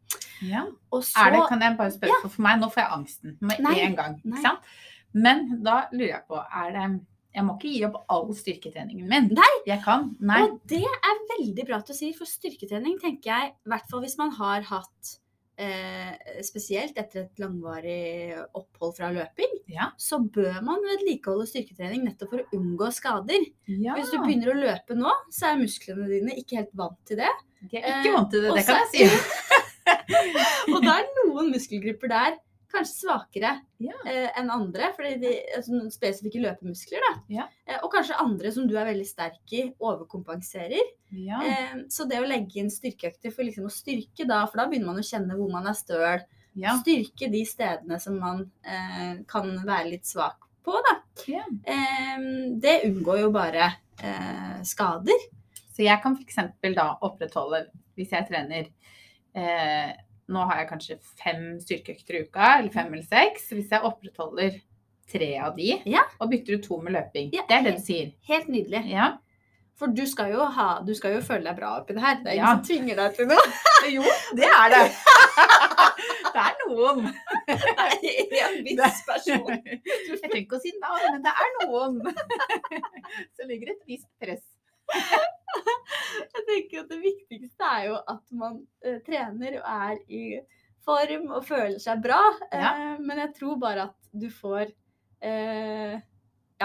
Ja. Så Er det, kan jeg bare spørre, for for meg, nå får jeg angsten med Nei, en gang. nei. Ikke sant? Men da lurer jeg på, er det Jeg må ikke gi opp all styrketreningen min. Nei. Jeg kan. Nei. Og det er veldig bra at du sier, for styrketrening tenker jeg, i hvert fall hvis man har hatt eh, Spesielt etter et langvarig opphold fra løping, Ja. så bør man vedlikeholde styrketrening nettopp for å unngå skader. ja. Hvis du begynner å løpe nå, så er musklene dine ikke helt vant til det. De er ikke Eh, vant til det, det kan jeg si. Og da er noen muskelgrupper der kanskje svakere Ja. eh, enn andre, fordi de, altså spesifikke løpemuskler. Da. Ja. Eh, og kanskje andre som du er veldig sterk i, overkompenserer. Ja. Eh, så det å legge inn styrkeøkter for liksom å styrke da, for da begynner man å kjenne hvor man er støl. Styrke de stedene som man eh, kan være litt svak på, da. Ja. Det unngår jo bare eh, skader. Så jeg kan f.eks. da opprettholde, hvis jeg trener eh, Nå har jeg kanskje fem styrkeøkter i uka, eller fem eller seks. Hvis jeg opprettholder tre av de, Ja. og bytter ut to med løping. Ja, Det er det du sier. Helt nydelig. Ja. For du skal jo, ha, du skal jo føle deg bra oppi det her. Det er ingen Ja. som tvinger deg til noe. Jo, det er det. det er noen. Det er en viss person. Jeg trenger ikke å si navn, men det er noen. Så ligger et visst press. Jeg tenker at det viktigste er jo at man uh, trener og er i form og føler seg bra. Ja. Uh, men jeg tror bare at du får eh,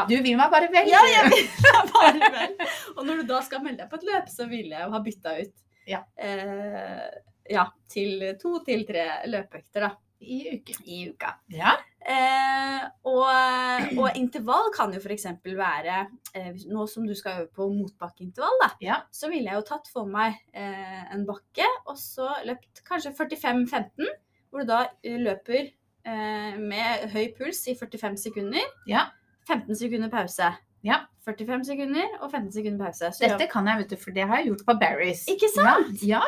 Du vil meg bare vel. Ja, jeg vil meg bare vel. Og når du da skal melde deg på et løp, så vil jeg jo ha bytta ut Ja. eh, ja, til to til tre løpeøkter da, I uken. i uka. Ja. Eh, og, og intervall kan jo f.eks. være eh, Nå som du skal øve på motbakkeintervall, da, Ja. så ville jeg jo tatt for meg eh, en bakke og så løpt kanskje 45-15, hvor du da eh, løper eh, med høy puls i 45 sekunder. Ja. 15 sekunder pause. Ja. 45 sekunder og 15 sekunder pause. Så Dette kan jeg, vet du, for det har jeg gjort på Barry's. Ikke sant? Ja.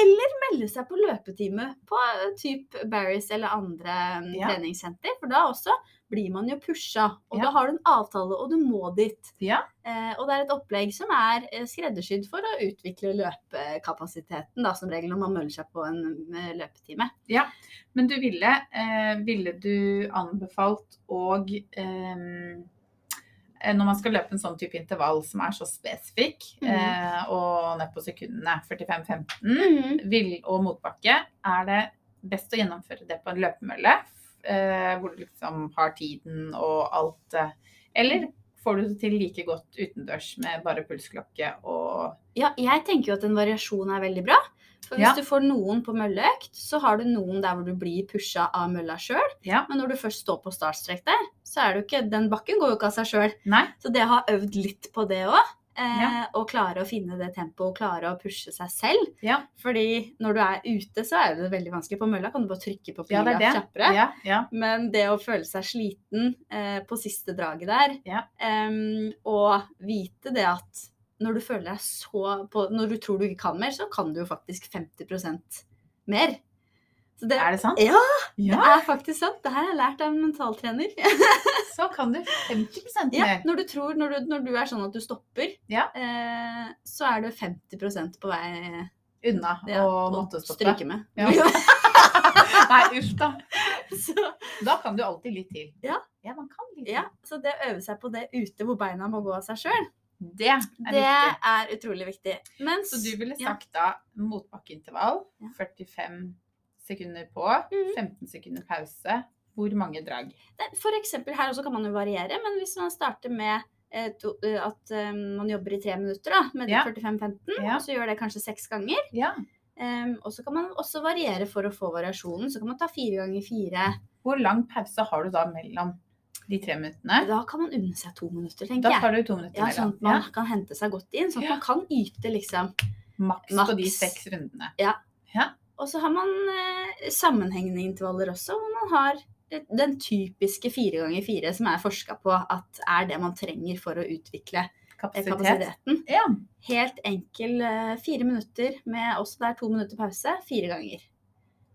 Eller melde seg på løpetime på type typ Barry's eller andre mm, Ja. treningssenter. For da også blir man jo pusha, og Ja. da har du en avtale, og du må dit. Ja. Eh, og det er et opplegg som er eh, skreddersydd for å utvikle løpekapasiteten, da, som regel når man melder seg på en løpetime. Ja, Men du ville, eh, ville du anbefalt å eh, når man skal løpe en sånn type intervall som er så spesifikk, mm. eh, og ned på sekundene 45-15 vil, og motbakke, er det best å gjennomføre det på en løpemølle, eh, hvor du liksom har tiden og alt. eh, Eller får du det til like godt utendørs med bare pulsklokke og Ja, jeg tenker jo at en variasjon er veldig bra. For hvis Ja. du får noen på mølleøkt, så har du noen der hvor du blir pusha av mølla sjøl. Ja. Men når du først står på startstrek der, så er du ikke Den bakken går jo ikke av seg sjøl. Så det å ha øvd litt på det òg, eh, Ja. og klare å finne det tempoet og klare å pushe seg selv. Ja. Fordi når du er ute, så er det veldig vanskelig. På mølla kan du bare trykke på pila er kjappere. Ja, ja. Men det å føle seg sliten eh, på siste draget der, Ja. em, og vite det at når du føler deg så på, Når du tror du ikke kan mer, så kan du jo faktisk 50% mer. Så det, Er det sant? Ja, det er faktisk sant. Det her har jeg lært av en mentaltrener. så kan du 50 Ja, mer. når du tror, når du, når du er sånn at du stopper, Ja. eh, så er du 50% på vei Unna ja, å måtte stoppe. stryke med. Ja. Nei, uff da. så, Da kan du alltid litt til. Ja. Ja, man kan litt til. ja, så det å øve seg på det ute hvor beina må gå av seg sjøl, Det er det viktig. er utrolig viktig. Mens, Så du ville ja. sagt da motbakkeintervall, 45 sekunder på, Mhm. 15 sekunder pause. Hvor mange drag? For eksempel her også kan man jo variere, men hvis man starter med eh, to, eh, at eh, man jobber i tre minutter da, med de Ja. 45-15, Ja. og så gjør det kanskje seks ganger. Ja. Um, og så kan man også variere for å få variasjonen. Så kan man ta fire ganger fire. Hvor lang pause har du da mellom de tre minuttene? Da kan man unne seg to minutter, tenker Da tar du to minutter Ja, sånn at man kan hente seg godt inn, sånn at Ja. man kan yte, liksom. Maks på de seks rundene. Og så har man eh, sammenhengende intervaller også, hvor man har eh, den typiske fire ganger fire som er forska på at er det man trenger for å utvikle eh, Kapasitet. kapasiteten. Ja. Helt enkel eh, fire minutter med også der to minutter pause, fire ganger.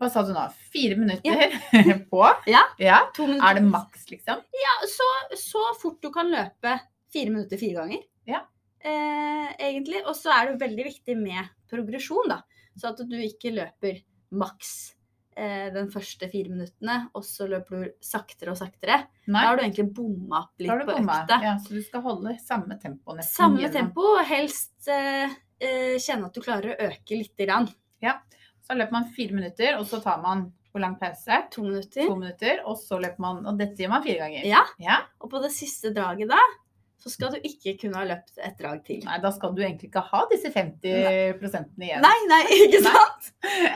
Hva sa du nå? Fire minutter på? Ja. ja. Minutter. Er det maks, liksom? Ja, så, så fort du kan løpe fire minutter fire ganger. Ja. Eh, egentlig. Og så er det veldig viktig med progresjon, da. Så at du ikke løper maks eh, den første fire minuttene, og så løper du saktere og saktere. Nei. Da har du egentlig bomma opp litt på bomma. økta. Ja, så du skal holde samme tempo nesten. Samme tempo, og helst eh, eh, kjenne at du klarer å øke lite grann. Så løper man fire minutter, og så tar man hvor lang pause? To minutter. To minutter, og så løper man Og dette gjør man fire ganger. Ja. ja? Og på det siste draget da, så skal du ikke kunne ha løpt et drag til. Nei, da skal du egentlig ikke ha disse 50 igjen. Nei, nei, ikke Nei. sant?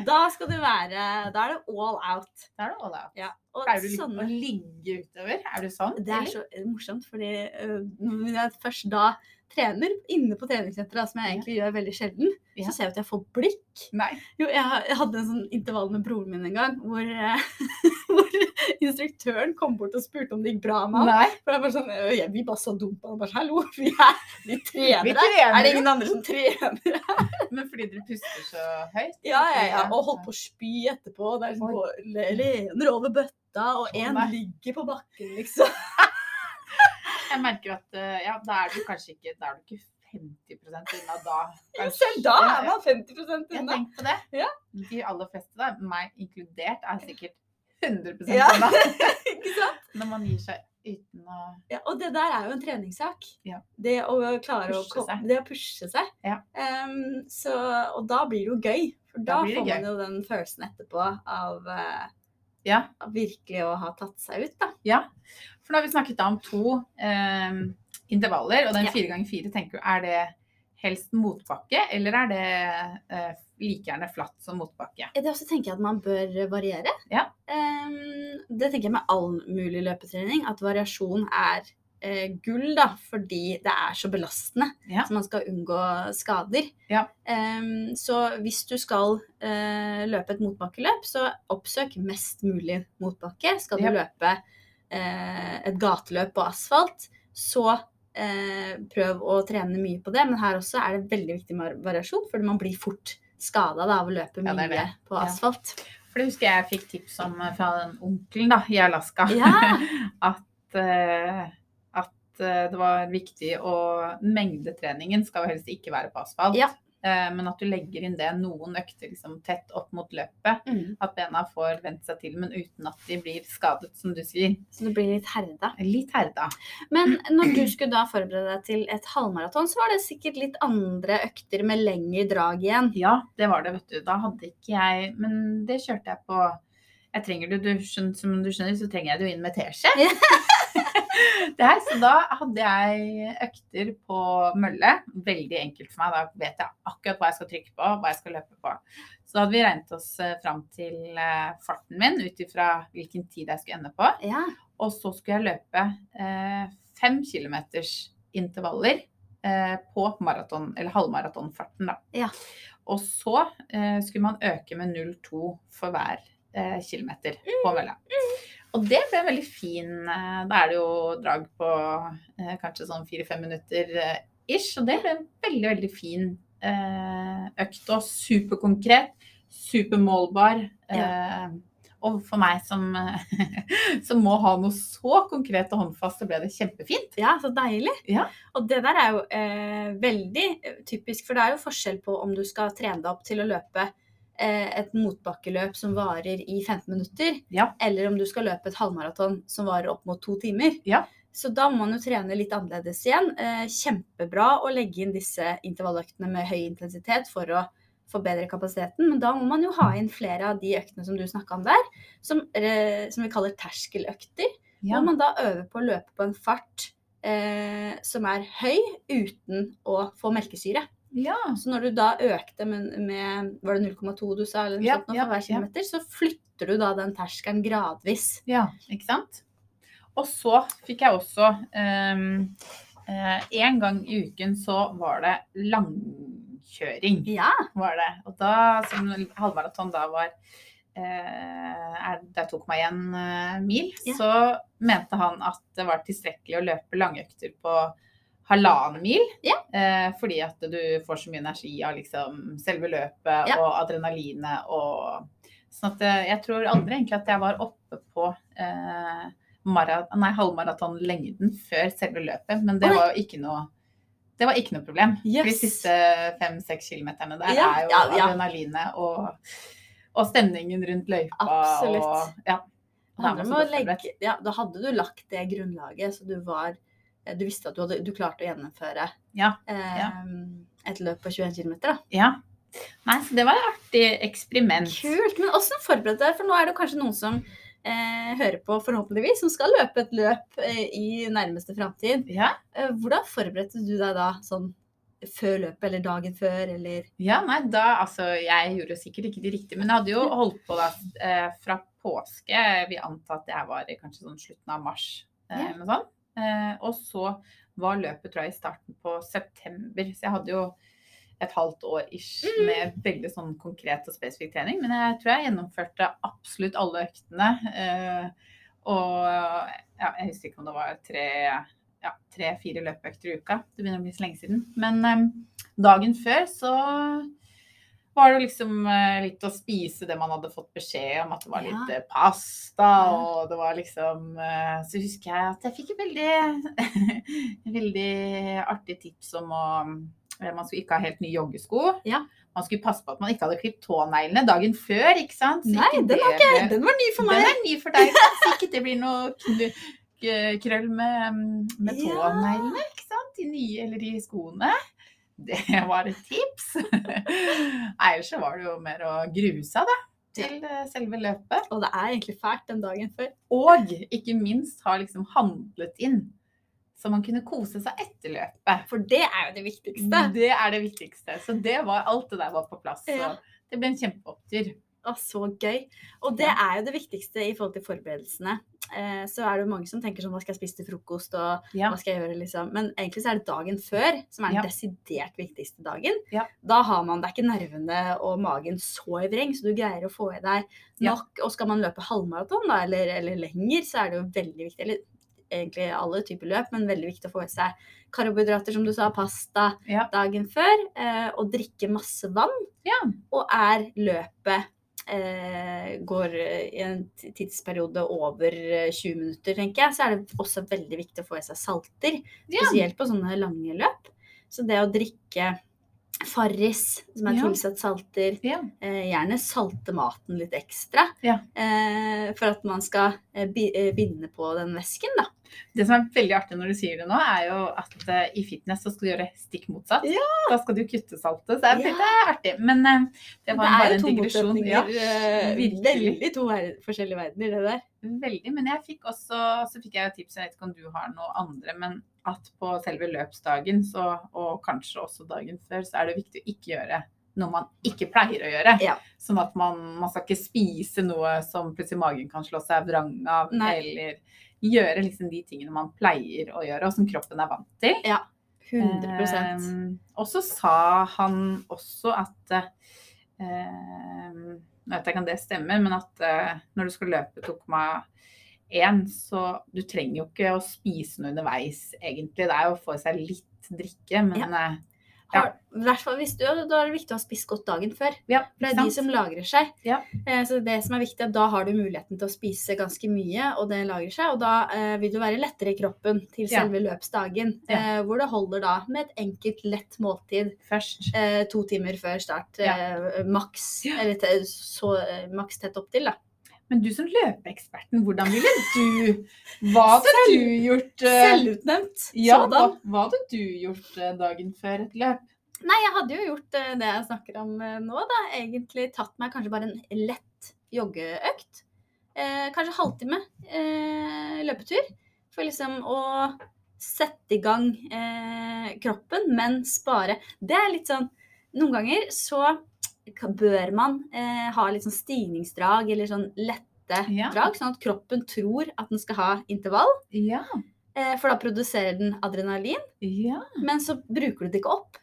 Da skal du være Da er det all out. Da er det all out. Ja. Og Pleier du sånne å ligge utover? Er du sånn? Det er eller? så morsomt, fordi uh, først da trener inne på treningssenteret, som jeg egentlig gjør veldig sjelden, Ja. så ser jeg at jeg får blikk. Nei. Jo, jeg, jeg hadde en sånn intervall med broren min en gang, hvor, eh, hvor instruktøren kom bort og spurte om det gikk bra med. Nei. For jeg bare sånn, jeg, Vi bare så dumt på han. Bare, Hallo, vi, er, vi trener her. Er det ingen andre som trener? Men fordi dere puster så høyt? Ja, ja, ja. Og holdt på å spy etterpå. Det er liksom, lener over bøtta, og én ligger på bakken, liksom. Jeg merker at eh, ja, da er du kanskje ikke Da er du ikke 50 unna da. Selv da er man 50 Jeg tenkte på det. Ja. De aller fleste, da, meg inkludert, er sikkert 100 Ja. unna. Ikke sant? Når man gir seg uten å Ja, og det der er jo en treningssak. Ja. Det å klare Pushe å seg. Det å pushe seg. Ja. Um, så, og da blir det jo gøy. For da, Da får man jo den følelsen etterpå av, eh, Ja. virkelig å ha tatt seg ut, da. Ja, for nå har vi snakket om to eh, intervaller, og den fire ganger fire, tenker du, er det helst motbakke, eller er det eh, like gjerne flatt som motbakke? Det også tenker jeg at man bør variere. Ja. Ehm, det tenker jeg med all mulig løpetrening, at variasjon er eh, gull, da, fordi det er så belastende. Ja. Så man skal unngå skader. Ja. Um, så hvis du skal uh, løpe et motbakkeløp, så oppsøk mest mulig motbakke. Skal du Ja. løpe uh, et gateløp på asfalt, så uh, prøv å trene mye på det. Men her også er det veldig viktig med variasjon, fordi man blir fort skada av å løpe mye det det. på asfalt. For det husker jeg jeg fikk tips om fra den onkelen da, i Alaska, Ja. at, eh, det var viktig å Mengdetreningen skal jo helst ikke være på asfalt. Ja. Eh, Men at du legger inn det noen økter liksom tett opp mot løpet. Mm. At bena får vent seg til, men uten at de blir skadet, som du sier. Så du blir litt herda. Litt herda. Men når du skulle da forberede deg til et halvmaraton, så var det sikkert litt andre økter med lengre drag igjen. Ja, det var det, vet du. Da hadde ikke jeg Men det kjørte jeg på Jeg trenger det, du skjønner, Som du skjønner, så trenger jeg det jo inn med teskje. Her, så da hadde jeg økter på mølle. Veldig enkelt for meg. Da vet jeg akkurat hva jeg skal trykke på, hva jeg skal løpe på. Så da hadde vi regnet oss eh, fram til eh, farten min ut ifra hvilken tid jeg skulle ende på. Ja. Og så skulle jeg løpe eh, fem kilometers intervaller eh, på maraton, eller halvmaratonfarten, da. Ja. Og så eh, skulle man øke med 0,2 for hver eh, kilometer på mølla. Og det ble en veldig fin eh, Da er det jo drag på eh, kanskje sånn fire-fem minutter eh, ish. Og det ble en veldig, veldig fin eh, økt. Og superkonkret, supermålbar. Eh, og for meg som, som må ha noe så konkret og håndfast, så ble det kjempefint. ja, så deilig. Ja. Og det der er jo eh, veldig typisk, for det er jo forskjell på om du skal trene deg opp til å løpe et motbakkeløp som varer i 15 minutter, Ja. eller om du skal løpe et halvmaraton som varer opp mot to timer. Ja. Så da må man jo trene litt annerledes igjen. Eh, kjempebra å legge inn disse intervalløktene med høy intensitet for å forbedre kapasiteten, men da må man jo ha inn flere av de øktene som du snakka om der, som, eh, som vi kaller terskeløkter. Ja. Hvor man da øver på å løpe på en fart eh, som er høy uten å få melkesyre. Ja. Så når du da økte med, med var det 0,2 du sa, eller noe Ja, sånt for hver kilometer, så flytter du da den terskelen gradvis. Ja, ikke sant? Og så fikk jeg også um, uh, En gang i uken så var det langkjøring. Ja. var det. Og da, som halvmaraton da var eh, er- det er 2,1 eh, mil, Ja. så mente han at det var tilstrekkelig å løpe langøkter på halvannen mil. Ja. Eh, fordi at du får så mye energi av liksom selve løpet Ja. og adrenalinet og Sånn at eh, jeg tror aldri egentlig at jeg var oppe på eh, nei, halvmaratonlengden før selve løpet, men det var jo ikke noe det var ikke noe problem. Yes. de siste fem-seks kilometerne der Ja, er jo ja, ja. adrenalinet og, og stemningen rundt løypa. Absolutt. Og, ja. Da legge, hadde du lagt det grunnlaget, så du var Du visste at du, hadde, du klarte å gjennomføre Ja, eh, ja. et løp på 21 km. Ja. Nei, så det var et artig eksperiment. Kult. Men åssen forberedte deg? For nå er det kanskje noen som eh, hører på, forhåpentligvis, som skal løpe et løp eh, i nærmeste framtid. Ja, Eh, hvordan forberedte du deg da, sånn før løpet, eller dagen før, eller ja, nei, da Altså, jeg gjorde sikkert ikke det riktige, men jeg hadde jo holdt på da eh, fra påske. Vi antar anta at jeg var i kanskje sånn slutten av mars, eh, Ja. eller noe sånt. Eh, og så var løpet, tror jeg, i starten på september. Så jeg hadde jo et halvt år ish Mm. med veldig sånn konkret og spesifikk trening. Men jeg tror jeg gjennomførte absolutt alle øktene. Eh, og ja, jeg husker ikke om det var tre ja, tre-fire løpeøkter i uka. Det begynner å bli så lenge siden. Men eh, dagen før så var det liksom eh, litt å spise det man hadde fått beskjed om, at det var Ja. litt pasta, og det var liksom eh, Så husker jeg at jeg fikk et veldig, veldig artig tips om å eh, Man skulle ikke ha helt nye joggesko. Ja. Man skulle passe på at man ikke hadde klippet tåneglene dagen før, ikke sant? Så Nei, ikke den var ikke, Den var ny for meg. den er ny for deg, så ikke det blir noe krøll med, med tåneglene, ikke sant? De nye eller de skoene. Det var et tips. Ellers så var det jo mer å grue seg, da. Til eh, selve løpet. Og det er egentlig fælt den dagen før. Og ikke minst ha liksom handlet inn. Så man kunne kose seg etter løpet. For det er jo det viktigste. Det er det viktigste. Så det var, alt det der var på plass. Så Ja. det ble en kjempeopptur. Å, så gøy. Og det er jo det viktigste i forhold til forberedelsene. Eh, så er det jo mange som tenker sånn hva skal jeg spise til frokost, og hva skal jeg gjøre, liksom. Men egentlig så er det dagen før som er den desidert viktigste dagen. Da har man det er ikke nervene og magen så i vreng, så du greier å få i deg nok. Og skal man løpe halvmaraton, da, eller, eller lenger, så er det jo veldig viktig. Eller egentlig alle typer løp, men veldig viktig å få i seg karbohydrater, som du sa, pasta Ja. dagen før, eh, og drikke masse vann. Ja. Og er løpet går i en tidsperiode over eh, 20 minutter, tenker jeg, så er det også veldig viktig å få i seg salter. Spesielt på sånne lange løp. Så det å drikke Farris, som er Ja. tilsatt salter, Ja. eh, gjerne salte maten litt ekstra. Ja. Eh, for at man skal eh, eh, binde på den væsken, da. Det som er veldig artig når du sier det nå, er jo at eh, i fitness så skal du gjøre stikk motsatt. Ja. Da skal du kutte saltet. Så det er, er artig. Men eh, det var det bare en digresjon. Ja, eh, veldig to forskjellige verdener, det der. Veldig. Men jeg fikk også så fikk jeg jo tips, jeg vet ikke om du har noe andre, men at på selve løpsdagen, så, og kanskje også dagen før, så er det viktig å ikke gjøre noe man ikke pleier å gjøre. Ja. Sånn at man, man skal ikke spise noe som plutselig magen kan slå seg vrang av, Nei. eller gjøre liksom de tingene man pleier å gjøre, og som kroppen er vant til. Ja, 100 Eh, og så sa han også at eh, Nå vet jeg ikke om det stemmer, men at eh, når du skal løpe 2,1, så du trenger jo ikke å spise noe underveis, egentlig. Det er jo å få i seg litt drikke, men ja. Har, I hvert fall hvis du, Da er det viktig å ha spist godt dagen før. ja, For det er er de som lagrer seg. Ja. Eh, så det som er viktig, er at da har du muligheten til å spise ganske mye, og det lagrer seg. Og da eh, vil du være lettere i kroppen til Ja. selve løpsdagen. Ja. Eh, hvor det holder da med et enkelt, lett måltid Først. eh, to timer før start. Eh, maks. Ja. Eller så eh, maks tett opptil, da. Men du som løpeeksperten, hvordan ville du Hva hadde du gjort? Uh, Selvutnevnt ja, hva, hva hadde du gjort uh, dagen før et løp? Nei, jeg hadde jo gjort uh, det jeg snakker om nå, da. Egentlig tatt meg kanskje bare en lett joggeøkt. Eh, kanskje halvtime eh, løpetur. For liksom å sette i gang eh, kroppen, men spare. Det er litt sånn Noen ganger så bør man eh, ha litt sånn stigningsdrag eller sånn lette Ja. drag, sånn at kroppen tror at den skal ha intervall. Ja. Eh, for da produserer den adrenalin, Ja. men så bruker du det ikke opp.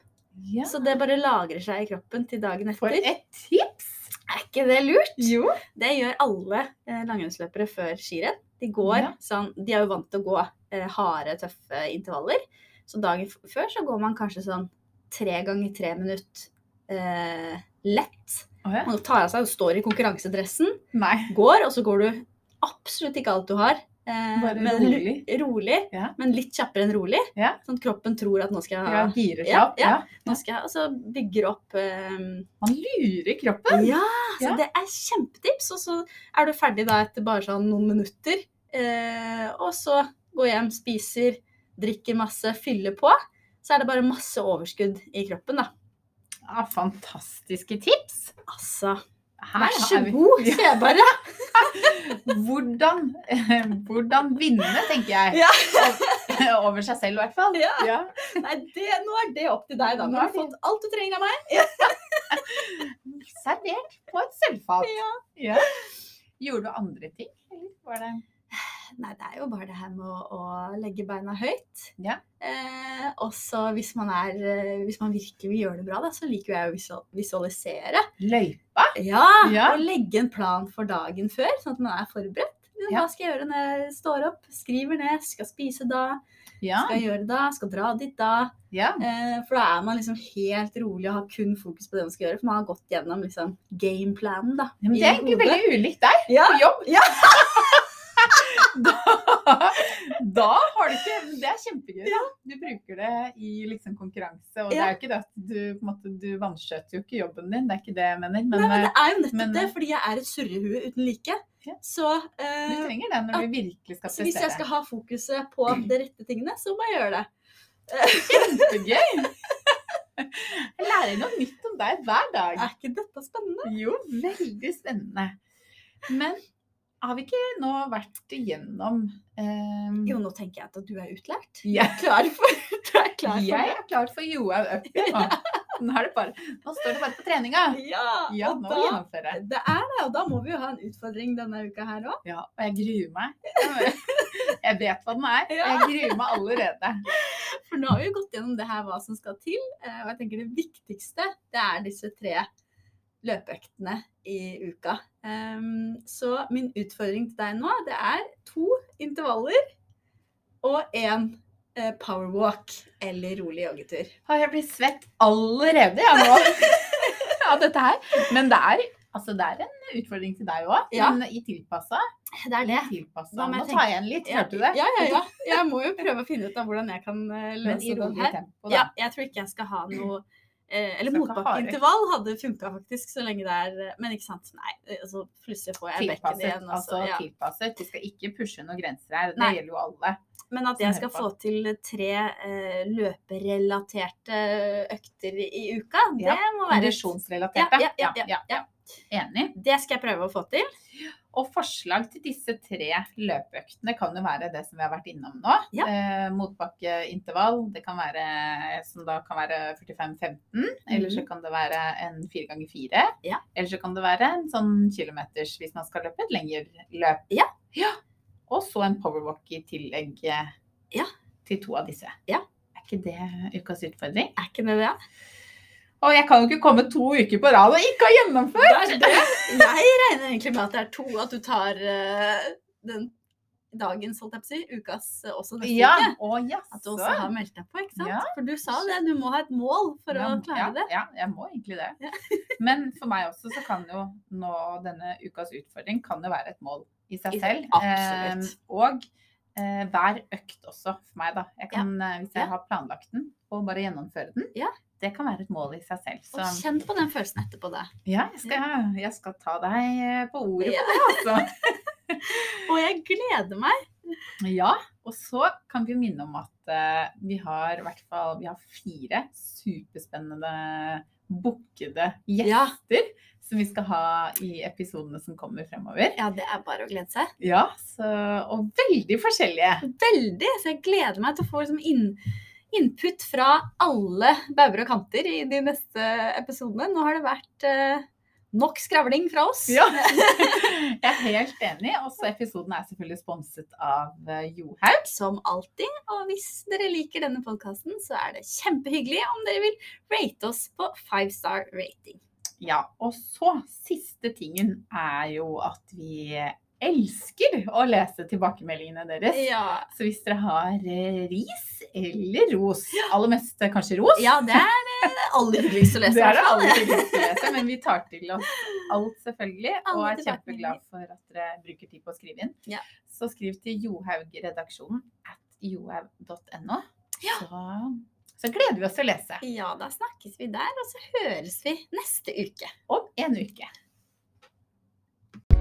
Ja. Så det bare lagrer seg i kroppen til dagen etter. For et tips! Er ikke det lurt? Jo. Det gjør alle eh, langrennsløpere før skirenn. De går sånn De er jo vant til å gå eh, harde, tøffe intervaller. Så dagen før så går man kanskje sånn tre ganger tre minutt eh, lett. Oh, ja. Man tar av seg og står i konkurransedressen, Nei. går, og så går du absolutt ikke alt du har. Eh, Bare men rolig. rolig Ja. men litt kjappere enn rolig. Ja. Sånn at kroppen tror at nå skal jeg Ja, girer seg opp. ja. Nå skal jeg, Og så bygger opp eh, Man lurer kroppen. Ja, så det er kjempetips. Og så er du ferdig da etter bare sånn noen minutter. Eh, og så går hjem, spiser, drikker masse, fyller på. Så er det bare masse overskudd i kroppen, da. Ja, fantastiske tips. Altså, vær så god, sier jeg bare. Hvordan, hvordan vinne, tenker jeg. Ja. Over- seg selv, i hvert fall. Ja. Nei, det, nå er det opp til deg, da. Nå Nå har du fått alt du trenger av meg. Servert på et sølvfat. Ja. Ja. Gjorde du andre ting, eller var det Nei, det er jo bare det her med å, å legge beina høyt. Ja. Eh, og så hvis man eh, Hvis man virkelig vil gjøre det bra, da, så liker jeg å visualisere. løypa? Ja, Ja. Og legge en plan for dagen før, sånn at man er forberedt. Ja. Hva skal jeg gjøre når jeg står opp? Skriver ned. Skal spise da. Ja. Skal jeg gjøre da. Skal dra dit da. ja. Eh, for da er man liksom helt rolig og har kun fokus på det man skal gjøre. For man har gått gjennom liksom gameplanen, da. Men det er egentlig veldig ulikt deg Ja. på jobb. Ja. da, da har du ikke Det er kjempegøy. Ja. Du bruker det i liksom konkurranse. Og det er ikke det at du på måte, du vanskjøter jo ikke jobben din, det er ikke det jeg mener. Men, Nei, men eh, det er jo nettopp men- det, fordi jeg er et surrehue uten like. Ja. Så, du eh, trenger det når du virkelig skal prestere. hvis jeg skal ha fokuset på de rette tingene, så må jeg gjøre det. Kjempegøy! Jeg lærer noe nytt om deg hver dag. Er ikke dette spennende? Jo, veldig spennende. Men har vi ikke nå vært igjennom um... Jo, nå tenker jeg at du er utlært. jeg, Klar for, du er klar for jeg er klar for Johaug up. Nå. Nå, er det bare, nå står det bare på treninga. Ja, Ja, nå da, gjennomføre. det er det, og da må vi jo ha en utfordring denne uka her òg. Ja, og jeg gruer meg. Jeg vet hva den er. Jeg gruer meg allerede. For nå har vi jo gått gjennom det her hva som skal til. eh, Og jeg tenker det viktigste det er disse tre løpeøktene i uka. Så min utfordring til deg nå, det er to intervaller og én eh, powerwalk eller rolig joggetur. Har jeg blitt svett allerede, jeg nå, av dette her. Men det er, altså, det er en utfordring til deg òg. Ja. Men i tilpassa. Det er det. Tilpasset. Nå tar jeg igjen litt, hørte du det? Ja, ja, ja. Jeg må jo prøve å finne ut av hvordan jeg kan eh, løse det her. Ja, jeg tror ikke jeg skal ha noe Eller ikke ha motbakkeintervall hadde funka faktisk, så lenge det er eh, Men ikke sant. Nei, eh, altså plutselig får jeg bekken igjen. og Altså ja. tilpasset. Vi skal ikke pushe noen grenser her. Det Nei. gjelder jo alle. Men at jeg skal få til tre eh, løperelaterte økter i, uka, det Ja, må være Kondisjonsrelaterte. Ja, ja, ja, Enig. Det skal jeg prøve å få til. Og forslag til disse tre løpeøktene kan jo være det som vi har vært innom nå. Ja. Eh, motbakkeintervall. Det kan være, som da kan være 45-15. Eller så kan det være en fire ganger fire. Mhm. Ja. Eller så kan det være en sånn kilometers hvis man skal løpe et lengre løp. Ja. ja. Og så en powerwalk i tillegg eh, Ja. til to av disse. Ja. Er ikke det ukas utfordring? Er ikke det det? Og jeg kan jo ikke komme to uker på rad og ikke ha gjennomført! Det det. Jeg regner egentlig med at det er to, at du tar uh, den dagens, holdt jeg på å si, ukas eh, også neste Ja, uke. å At du også har meldt deg på, ikke sant? Ja. For du sa det, du må ha et mål for å klare ja, det. Ja, jeg må egentlig det. Ja. Men for meg også så kan jo nå denne ukas utfordring kan jo være et mål i seg I selv. absolutt. Eh, og eh, hver økt også for meg, da. Jeg kan, eh, hvis jeg Ja. har planlagt den og bare gjennomføre den, Ja. Det kan være et mål i seg selv. Så Og kjenn på den følelsen etterpå det. ja, jeg skal, jeg skal ta deg eh, på ordet Ja. på det, altså. Og jeg gleder meg. Ja, og så kan vi minne om at uh, vi har i hvert fall vi har fire superspennende bookede Ja. gjester som vi skal ha i episodene som kommer fremover. Ja, det er bare å glede seg. Ja, så, og veldig forskjellige. Veldig. Så jeg gleder meg til å få liksom inn, input fra alle bauger og kanter i de neste episodene. Nå har det vært eh, nok skravling fra oss. Ja, jeg er helt enig. Også episoden er selvfølgelig sponset av eh, Johaug. Som alltid. Og hvis dere liker denne podkasten, så er det kjempehyggelig om dere vil rate oss på five star rating. Ja, og så siste tingen er jo at vi elsker å lese tilbakemeldingene deres. Ja, Så hvis dere har eh, ris eller ros, aller mest eh, kanskje ros, ja det er det aller hyggeligste å lese. det er det aller hyggeligste å lese, men vi tar til oss alt selvfølgelig, og er kjempeglad for at dere bruker tid på å skrive inn. Ja. Så skriv til Johaug-redaksjonen at johaug.no. Ja. Så, så gleder vi oss til å lese Ja, da snakkes vi der, og så høres vi neste uke. om en uke.